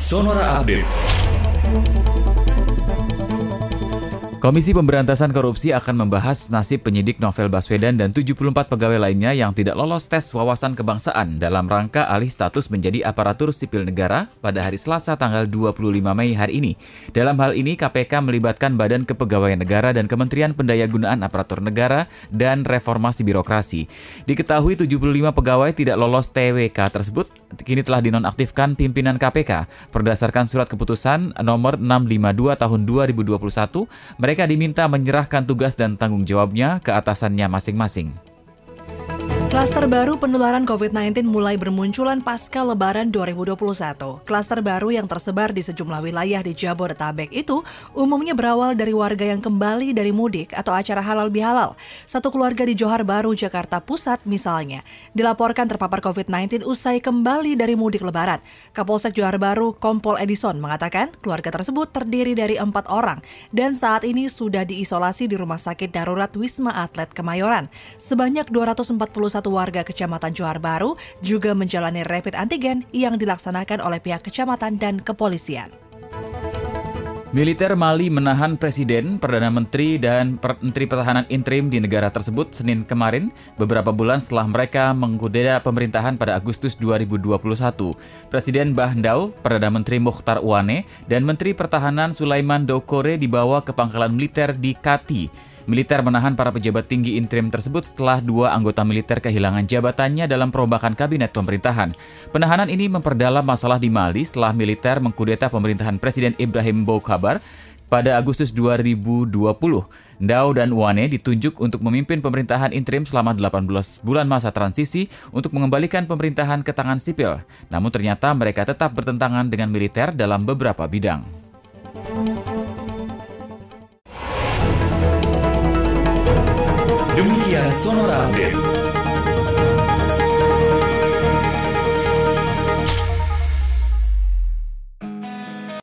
Sonora Update. Komisi Pemberantasan Korupsi akan membahas nasib penyidik Novel Baswedan dan 74 pegawai lainnya yang tidak lolos tes wawasan kebangsaan dalam rangka alih status menjadi aparatur sipil negara pada hari Selasa tanggal 25 Mei hari ini. Dalam hal ini KPK melibatkan Badan Kepegawaian Negara dan Kementerian Pendayagunaan Aparatur Negara dan Reformasi Birokrasi. Diketahui 75 pegawai tidak lolos TWK tersebut kini telah dinonaktifkan pimpinan KPK berdasarkan surat keputusan nomor 652 tahun 2021 mereka diminta menyerahkan tugas dan tanggung jawabnya ke atasannya masing-masing. Klaster baru penularan COVID-19 mulai bermunculan pasca Lebaran 2021. Klaster baru yang tersebar di sejumlah wilayah di Jabodetabek itu umumnya berawal dari warga yang kembali dari mudik atau acara halal bihalal. Satu keluarga di Johar Baru, Jakarta Pusat misalnya, dilaporkan terpapar COVID-19 usai kembali dari mudik Lebaran. Kapolsek Johar Baru, Kompol Edison, mengatakan keluarga tersebut terdiri dari empat orang dan saat ini sudah diisolasi di Rumah Sakit Darurat Wisma Atlet Kemayoran. Sebanyak 241 satu warga Kecamatan Johar Baru juga menjalani rapid antigen yang dilaksanakan oleh pihak kecamatan dan kepolisian. Militer Mali menahan Presiden, Perdana Menteri, dan Menteri Pertahanan interim di negara tersebut Senin kemarin, beberapa bulan setelah mereka mengkudeta pemerintahan pada Agustus 2021. Presiden Bahdau, Perdana Menteri Mukhtar Uane, dan Menteri Pertahanan Sulaiman Dokore dibawa ke pangkalan militer di Kati, Militer menahan para pejabat tinggi interim tersebut setelah dua anggota militer kehilangan jabatannya dalam perombakan kabinet pemerintahan. Penahanan ini memperdalam masalah di Mali setelah militer mengkudeta pemerintahan Presiden Ibrahim Boukabar pada Agustus 2020. Ndao dan Wane ditunjuk untuk memimpin pemerintahan interim selama 18 bulan masa transisi untuk mengembalikan pemerintahan ke tangan sipil. Namun ternyata mereka tetap bertentangan dengan militer dalam beberapa bidang. Demikian Sonora Update.